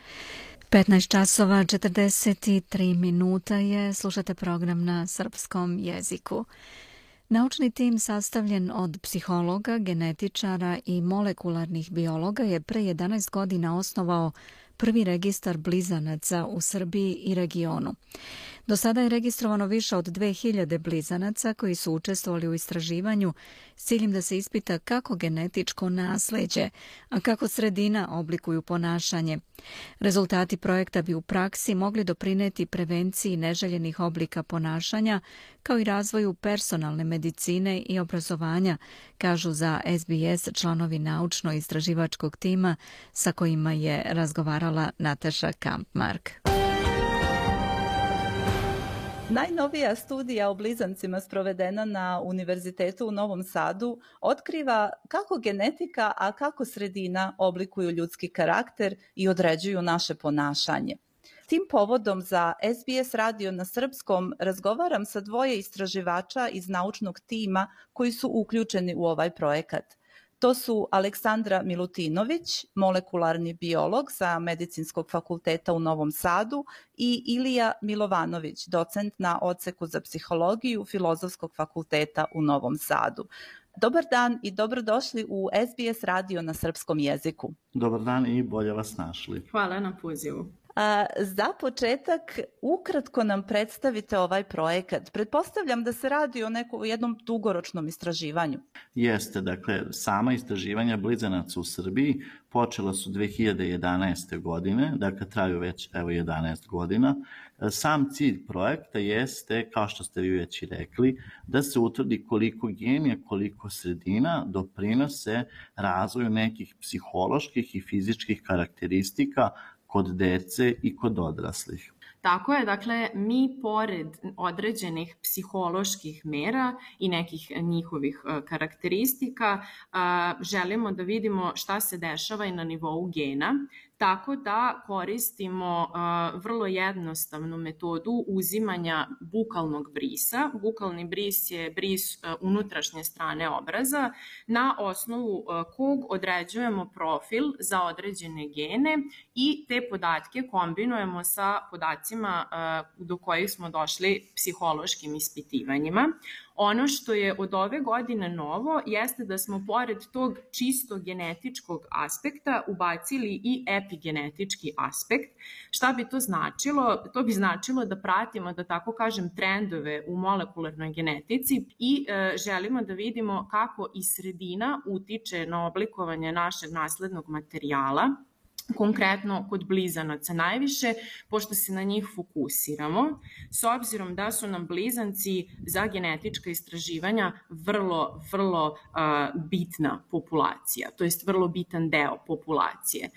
Speaker 1: 15 časova 43 minuta je, slušate program na srpskom jeziku. Naučni tim sastavljen od psihologa, genetičara i molekularnih biologa je pre 11 godina osnovao prvi registar blizanaca u Srbiji i regionu. Do sada je registrovano više od 2000 blizanaca koji su učestvovali u istraživanju s ciljem da se ispita kako genetičko nasleđe, a kako sredina oblikuju ponašanje. Rezultati projekta bi u praksi mogli doprineti prevenciji neželjenih oblika ponašanja, kao i razvoju personalne medicine i obrazovanja, kažu za SBS članovi naučno-istraživačkog tima sa kojima je razgovarala Nataša Kampmark.
Speaker 2: Najnovija studija o blizancima sprovedena na Univerzitetu u Novom Sadu otkriva kako genetika, a kako sredina oblikuju ljudski karakter i određuju naše ponašanje. Tim povodom za SBS radio na srpskom razgovaram sa dvoje istraživača iz naučnog tima koji su uključeni u ovaj projekat. To su Aleksandra Milutinović, molekularni biolog sa Medicinskog fakulteta u Novom Sadu i Ilija Milovanović, docent na odseku za psihologiju Filozofskog fakulteta u Novom Sadu. Dobar dan i dobrodošli u SBS radio na srpskom jeziku.
Speaker 7: Dobar dan i bolje vas našli.
Speaker 8: Hvala na pozivu.
Speaker 2: A, za početak, ukratko nam predstavite ovaj projekat. Pretpostavljam da se radi o nekom jednom dugoročnom istraživanju.
Speaker 7: Jeste, dakle, sama istraživanja blizanaca u Srbiji počela su 2011. godine, dakle traju već evo 11 godina. E, sam cilj projekta jeste, kao što ste vi već i rekli, da se utvrdi koliko genija, koliko sredina doprinose razvoju nekih psiholoških i fizičkih karakteristika kod dece i kod odraslih.
Speaker 8: Tako je, dakle, mi pored određenih psiholoških mera i nekih njihovih e, karakteristika e, želimo da vidimo šta se dešava i na nivou gena, tako da koristimo uh, vrlo jednostavnu metodu uzimanja bukalnog brisa. Bukalni bris je bris uh, unutrašnje strane obraza na osnovu uh, kog određujemo profil za određene gene i te podatke kombinujemo sa podacima do kojih smo došli psihološkim ispitivanjima. Ono što je od ove godine novo jeste da smo pored tog čisto genetičkog aspekta ubacili i epigenetički aspekt. Šta bi to značilo? To bi značilo da pratimo, da tako kažem, trendove u molekularnoj genetici i e, želimo da vidimo kako i sredina utiče na oblikovanje našeg naslednog materijala konkretno kod blizanaca najviše, pošto se na njih fokusiramo, s obzirom da su nam blizanci za genetička istraživanja vrlo, vrlo uh, bitna populacija, to jest vrlo bitan deo populacije.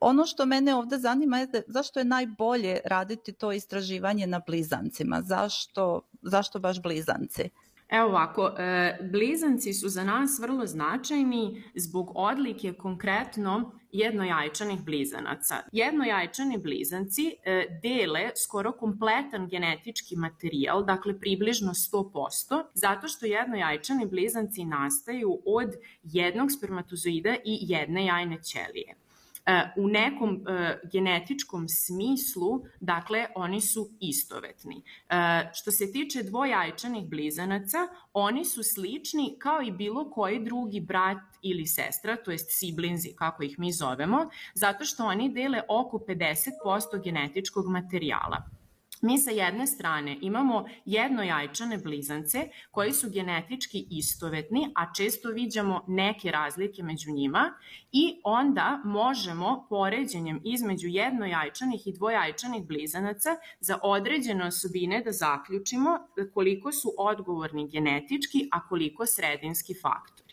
Speaker 2: Ono što mene ovde zanima je zašto je najbolje raditi to istraživanje na blizancima? Zašto, zašto baš blizanci?
Speaker 8: Evo ovako, e, blizanci su za nas vrlo značajni zbog odlike konkretno jednojajčanih blizanaca. Jednojajčani blizanci e, dele skoro kompletan genetički materijal, dakle približno 100%, zato što jednojajčani blizanci nastaju od jednog spermatozoida i jedne jajne ćelije. E, u nekom e, genetičkom smislu, dakle, oni su istovetni. E, što se tiče dvojajčanih blizanaca, oni su slični kao i bilo koji drugi brat ili sestra, to jest siblinzi, kako ih mi zovemo, zato što oni dele oko 50% genetičkog materijala. Mi sa jedne strane imamo jednojajčane blizance koji su genetički istovetni, a često viđamo neke razlike među njima i onda možemo poređenjem između jednojajčanih i dvojajčanih blizanaca za određene osobine da zaključimo koliko su odgovorni genetički, a koliko sredinski faktor.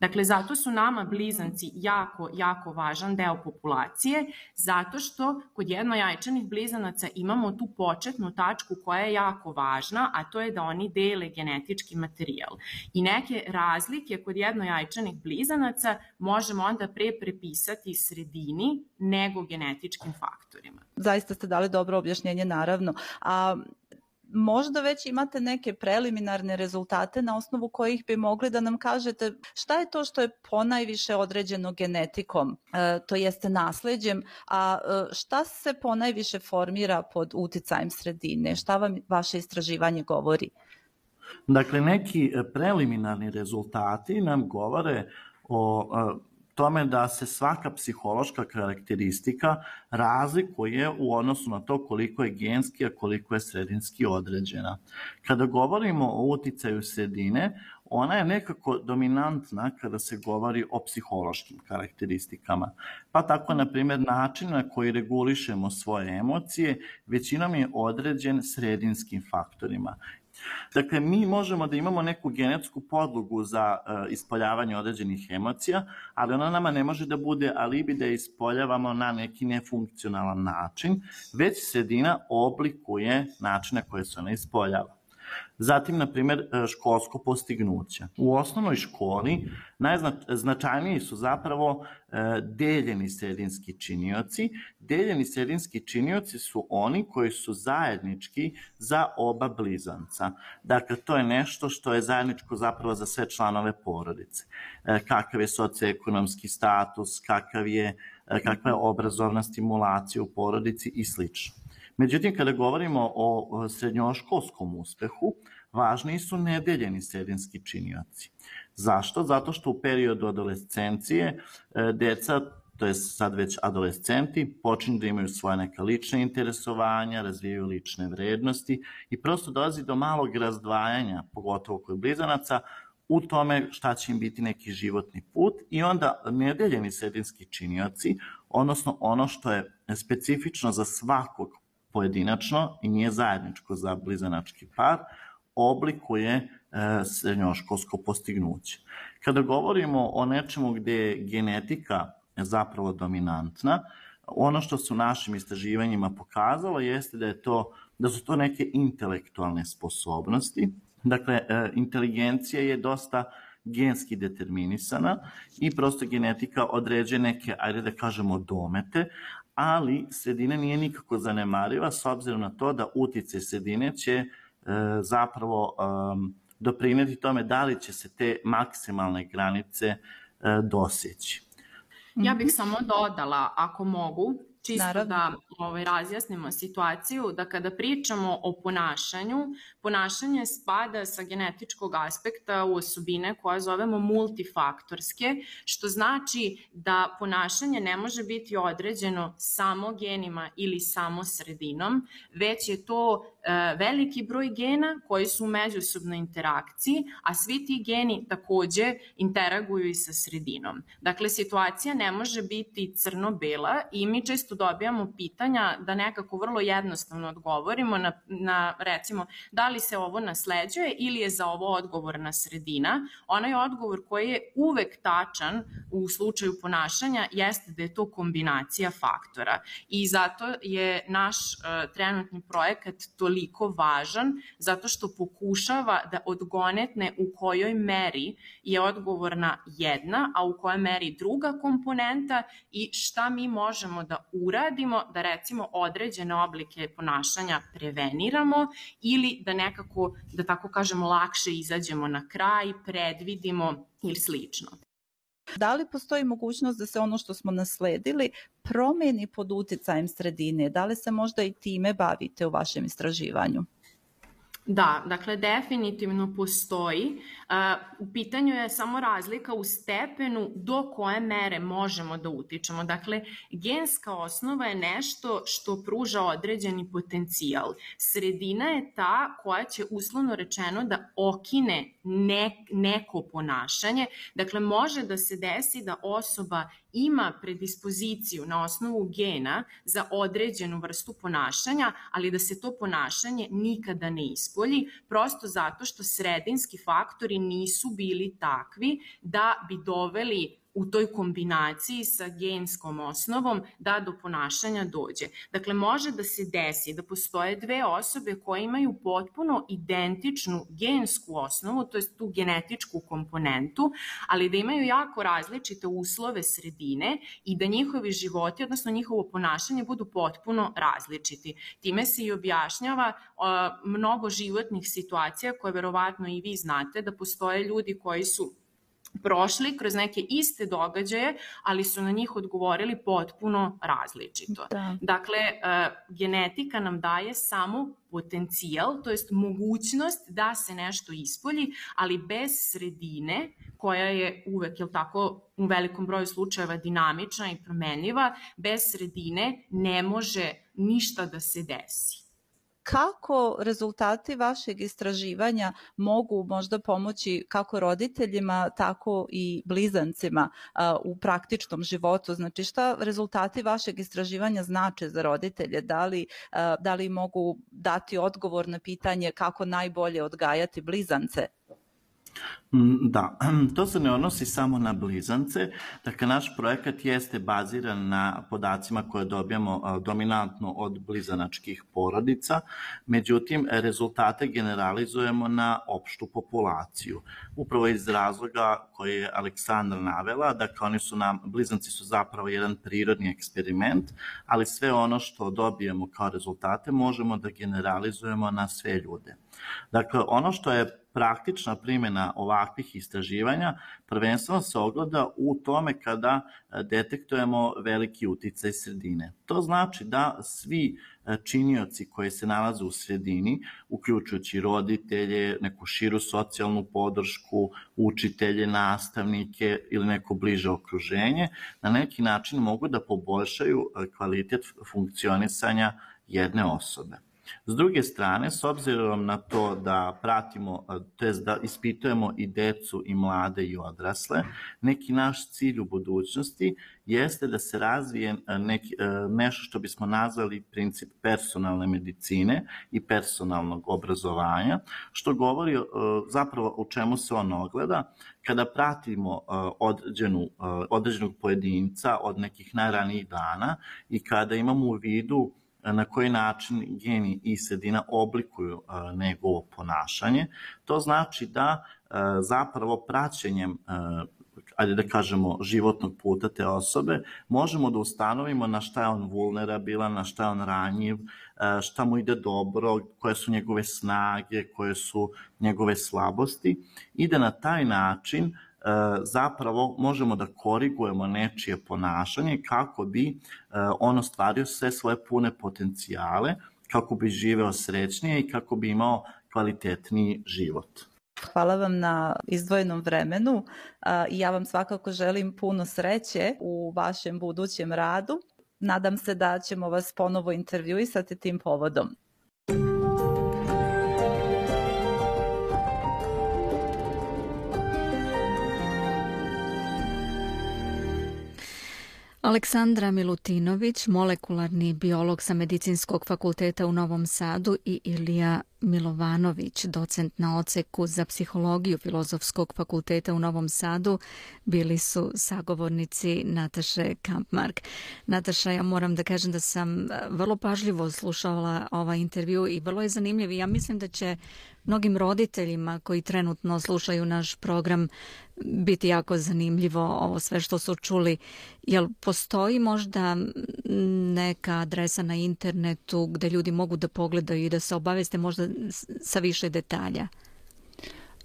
Speaker 8: Dakle, zato su nama blizanci jako, jako važan deo populacije, zato što kod jednojajčanih blizanaca imamo tu početnu tačku koja je jako važna, a to je da oni dele genetički materijal. I neke razlike kod jednojajčanih blizanaca možemo onda pre prepisati sredini nego genetičkim faktorima.
Speaker 2: Zaista ste dali dobro objašnjenje, naravno. A možda već imate neke preliminarne rezultate na osnovu kojih bi mogli da nam kažete šta je to što je ponajviše određeno genetikom, e, to jeste nasledđem, a e, šta se ponajviše formira pod uticajem sredine, šta vam vaše istraživanje govori?
Speaker 7: Dakle, neki preliminarni rezultati nam govore o e, tome da se svaka psihološka karakteristika razlikuje u odnosu na to koliko je genski, a koliko je sredinski određena. Kada govorimo o uticaju sredine, ona je nekako dominantna kada se govori o psihološkim karakteristikama. Pa tako, na primjer, način na koji regulišemo svoje emocije većinom je određen sredinskim faktorima. Dakle, mi možemo da imamo neku genetsku podlogu za uh, ispoljavanje određenih emocija, ali ona nama ne može da bude alibi da ispoljavamo na neki nefunkcionalan način, već sredina oblikuje način na koje se ona ispoljava. Zatim, na primjer, e, školsko postignuće. U osnovnoj školi najznačajniji su zapravo e, deljeni sredinski činioci. Deljeni sredinski činioci su oni koji su zajednički za oba blizanca. Dakle, to je nešto što je zajedničko zapravo za sve članove porodice. E, kakav je socioekonomski status, kakav je, kakva je obrazovna stimulacija u porodici i slično. Međutim, kada govorimo o srednjoškolskom uspehu, važni su nedeljeni sredinski činioci. Zašto? Zato što u periodu adolescencije e, deca, to je sad već adolescenti, počinju da imaju svoje neka lične interesovanja, razvijaju lične vrednosti i prosto dolazi do malog razdvajanja, pogotovo kod blizanaca, u tome šta će im biti neki životni put i onda nedeljeni sredinski činioci, odnosno ono što je specifično za svakog pojedinačno i nije zajedničko za blizanački par, oblikuje e, srednjoškolsko postignuće. Kada govorimo o nečemu gdje je genetika zapravo dominantna, ono što su našim istraživanjima pokazalo jeste da je to da su to neke intelektualne sposobnosti. Dakle, e, inteligencija je dosta genski determinisana i prosto genetika određuje neke, ajde da kažemo, domete, ali sredina nije nikako zanemariva s obzirom na to da utice sredine će e, zapravo e, doprineti tome da li će se te maksimalne granice e, doseći.
Speaker 8: Ja bih samo dodala, ako mogu, čisto Naravno. da ovaj, razjasnimo situaciju, da kada pričamo o ponašanju, ponašanje spada sa genetičkog aspekta u osobine koje zovemo multifaktorske, što znači da ponašanje ne može biti određeno samo genima ili samo sredinom, već je to e, veliki broj gena koji su u međusobnoj interakciji, a svi ti geni takođe interaguju i sa sredinom. Dakle, situacija ne može biti crno-bela i mi često često dobijamo pitanja da nekako vrlo jednostavno odgovorimo na, na recimo da li se ovo nasleđuje ili je za ovo odgovorna sredina. Onaj odgovor koji je uvek tačan u slučaju ponašanja jeste da je to kombinacija faktora i zato je naš uh, trenutni projekat toliko važan zato što pokušava da odgonetne u kojoj meri je odgovorna jedna, a u kojoj meri druga komponenta i šta mi možemo da uradimo da recimo određene oblike ponašanja preveniramo ili da nekako, da tako kažemo, lakše izađemo na kraj, predvidimo ili slično.
Speaker 2: Da li postoji mogućnost da se ono što smo nasledili promeni pod uticajem sredine? Da li se možda i time bavite u vašem istraživanju?
Speaker 8: Da, dakle definitivno postoji. E, u pitanju je samo razlika u stepenu do koje mere možemo da utičemo. Dakle, genska osnova je nešto što pruža određeni potencijal. Sredina je ta koja će uslovno rečeno da okine ne, neko ponašanje. Dakle, može da se desi da osoba ima predispoziciju na osnovu gena za određenu vrstu ponašanja, ali da se to ponašanje nikada ne najbolji, prosto zato što sredinski faktori nisu bili takvi da bi doveli u toj kombinaciji sa genskom osnovom da do ponašanja dođe. Dakle, može da se desi da postoje dve osobe koje imaju potpuno identičnu gensku osnovu, to je tu genetičku komponentu, ali da imaju jako različite uslove sredine i da njihovi životi, odnosno njihovo ponašanje budu potpuno različiti. Time se i objašnjava mnogo životnih situacija koje verovatno i vi znate da postoje ljudi koji su prošli kroz neke iste događaje, ali su na njih odgovorili potpuno različito. Da. Dakle, uh, genetika nam daje samo potencijal, to jest mogućnost da se nešto ispolji, ali bez sredine koja je uvek, je tako, u velikom broju slučajeva dinamična i promenljiva, bez sredine ne može ništa da se desi
Speaker 2: kako rezultati vašeg istraživanja mogu možda pomoći kako roditeljima, tako i blizancima u praktičnom životu? Znači šta rezultati vašeg istraživanja znače za roditelje? Da li, da li mogu dati odgovor na pitanje kako najbolje odgajati blizance?
Speaker 7: Mm, da, to se ne odnosi samo na blizance. Dakle, naš projekat jeste baziran na podacima koje dobijamo dominantno od blizanačkih porodica, međutim, rezultate generalizujemo na opštu populaciju. Upravo iz razloga koje je Aleksandra navela, dakle, oni su nam, blizanci su zapravo jedan prirodni eksperiment, ali sve ono što dobijemo kao rezultate možemo da generalizujemo na sve ljude. Dakle, ono što je praktična primjena ovakvih istraživanja prvenstveno se ogleda u tome kada e, detektujemo veliki uticaj sredine. To znači da svi e, činioci koji se nalaze u sredini, uključujući roditelje, neku širu socijalnu podršku, učitelje, nastavnike ili neko bliže okruženje, na neki način mogu da poboljšaju e, kvalitet funkcionisanja jedne osobe. S druge strane, s obzirom na to da pratimo, to da ispitujemo i decu i mlade i odrasle, neki naš cilj u budućnosti jeste da se razvije neki, nešto što bismo nazvali princip personalne medicine i personalnog obrazovanja, što govori zapravo u čemu se on ogleda. Kada pratimo određenu, određenog pojedinca od nekih najranijih dana i kada imamo u vidu E, na koji način geni i sredina oblikuju e, njegovo ponašanje. To znači da e, zapravo praćenjem ajde da kažemo, životnog puta te osobe, možemo da ustanovimo na šta je on vulnerabilan, na šta je on ranjiv, šta mu ide dobro, koje su njegove snage, koje su njegove slabosti i da na taj način uh, E, zapravo možemo da korigujemo nečije ponašanje kako bi e, on ono stvario sve svoje pune potencijale, kako bi živeo srećnije i kako bi imao kvalitetniji život.
Speaker 2: Hvala vam na izdvojenom vremenu i ja vam svakako želim puno sreće u vašem budućem radu. Nadam se da ćemo vas ponovo intervjuisati tim povodom.
Speaker 1: Aleksandra Milutinović, molekularni biolog sa Medicinskog fakulteta u Novom Sadu i Ilija Milovanović, docent na oceku za psihologiju Filozofskog fakulteta u Novom Sadu, bili su sagovornici Nataše Kampmark. Nataša, ja moram da kažem da sam e, vrlo pažljivo slušala ovaj intervju i vrlo je zanimljiv. Ja mislim da će mnogim roditeljima koji trenutno slušaju naš program biti jako zanimljivo ovo sve što su čuli. Jel postoji možda neka adresa na internetu gdje ljudi mogu da pogledaju i da se obaveste možda sa više detalja?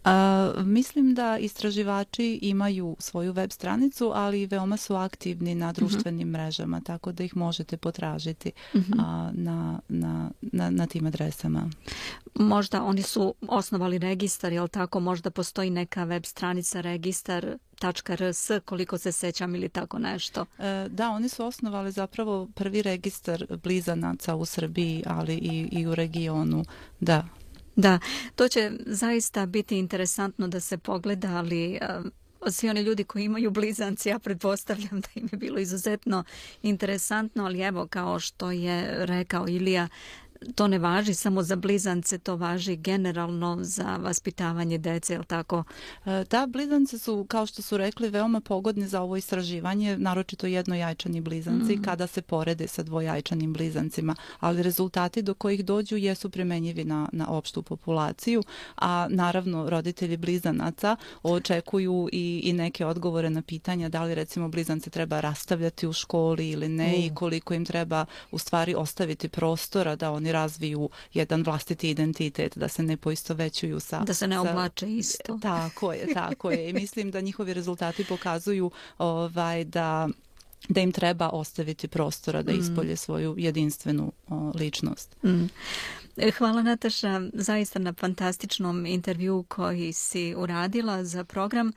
Speaker 2: A, mislim da istraživači imaju svoju web stranicu, ali veoma su aktivni na mhm. društvenim uh -huh. mrežama, tako da ih možete potražiti uh mhm. -huh. a, na, na, na, na tim adresama.
Speaker 1: Možda oni su osnovali registar, je li tako? Možda postoji neka web stranica registar .rs koliko se sećam ili tako nešto.
Speaker 2: E, da, oni su osnovali zapravo prvi registar blizanaca u Srbiji, ali i, i u regionu. Da.
Speaker 1: Da, to će zaista biti interesantno da se pogleda, ali eh, svi oni ljudi koji imaju blizanci, ja pretpostavljam da im je bilo izuzetno interesantno, ali evo kao što je rekao Ilija, to ne važi samo za blizance, to važi generalno za vaspitavanje dece, je li tako?
Speaker 2: E, da, blizance su, kao što su rekli, veoma pogodni za ovo istraživanje, naročito jednojajčani blizanci, mm. kada se porede sa dvojajčanim blizancima, ali rezultati do kojih dođu jesu primenjivi na, na opštu populaciju, a naravno roditelji blizanaca očekuju i, i neke odgovore na pitanja da li recimo blizance treba rastavljati u školi ili ne mm. i koliko im treba u stvari ostaviti prostora da oni razviju jedan vlastiti identitet, da se ne poistovećuju sa...
Speaker 1: Da se ne oblače isto.
Speaker 2: Tako je, tako je. I mislim da njihovi rezultati pokazuju ovaj da da im treba ostaviti prostora da mm. ispolje svoju jedinstvenu o, ličnost.
Speaker 1: Mm. E, hvala Nataša zaista na fantastičnom intervju koji si uradila za program.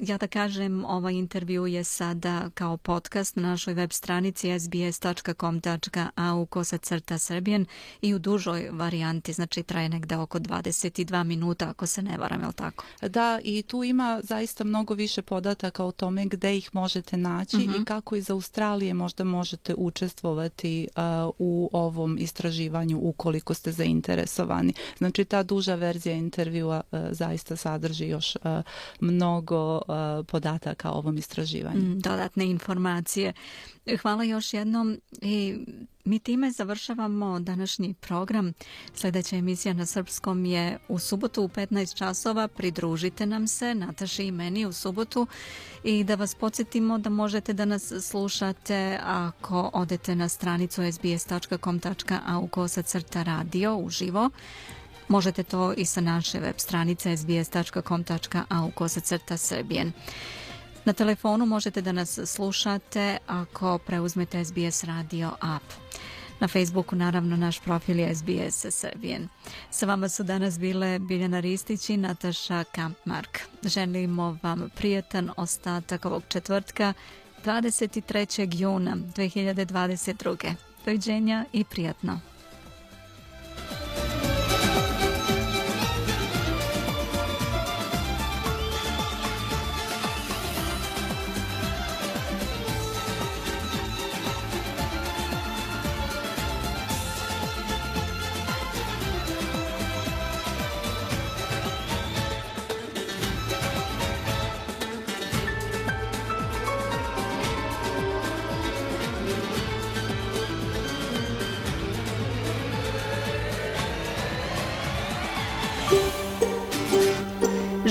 Speaker 1: Ja da kažem, ovaj intervju je sada kao podcast na našoj web stranici sbs.com.au kosa crta srbijen i u dužoj varijanti, znači traje negde oko 22 minuta ako se ne varam, je li tako?
Speaker 2: Da, i tu ima zaista mnogo više podataka o tome gde ih možete naći uh -huh. i mhm. kako iz Australije možda možete učestvovati uh, u ovom istraživanju ukoliko ste zainteresovani. Znači ta duža verzija intervjua uh, zaista sadrži još uh, mnogo uh, podataka o ovom istraživanju. Mm,
Speaker 1: dodatne informacije. Hvala još jednom i mi time završavamo današnji program. Sljedeća emisija na srpskom je u subotu u 15 časova. Pridružite nam se, Nataši i meni u subotu i da vas podsjetimo da možete da nas slušate ako odete na stranicu sbs.com.au kosa crta radio uživo. Možete to i sa naše web stranice sbs.com.au kosacrta srbijen. Na telefonu možete da nas slušate ako preuzmete SBS radio app. Na Facebooku naravno naš profil je SBS Srbijen. Sa vama su danas bile Biljana Ristić i Nataša Kampmark. Želimo vam prijetan ostatak ovog četvrtka 23. juna 2022. Doviđenja i prijatno.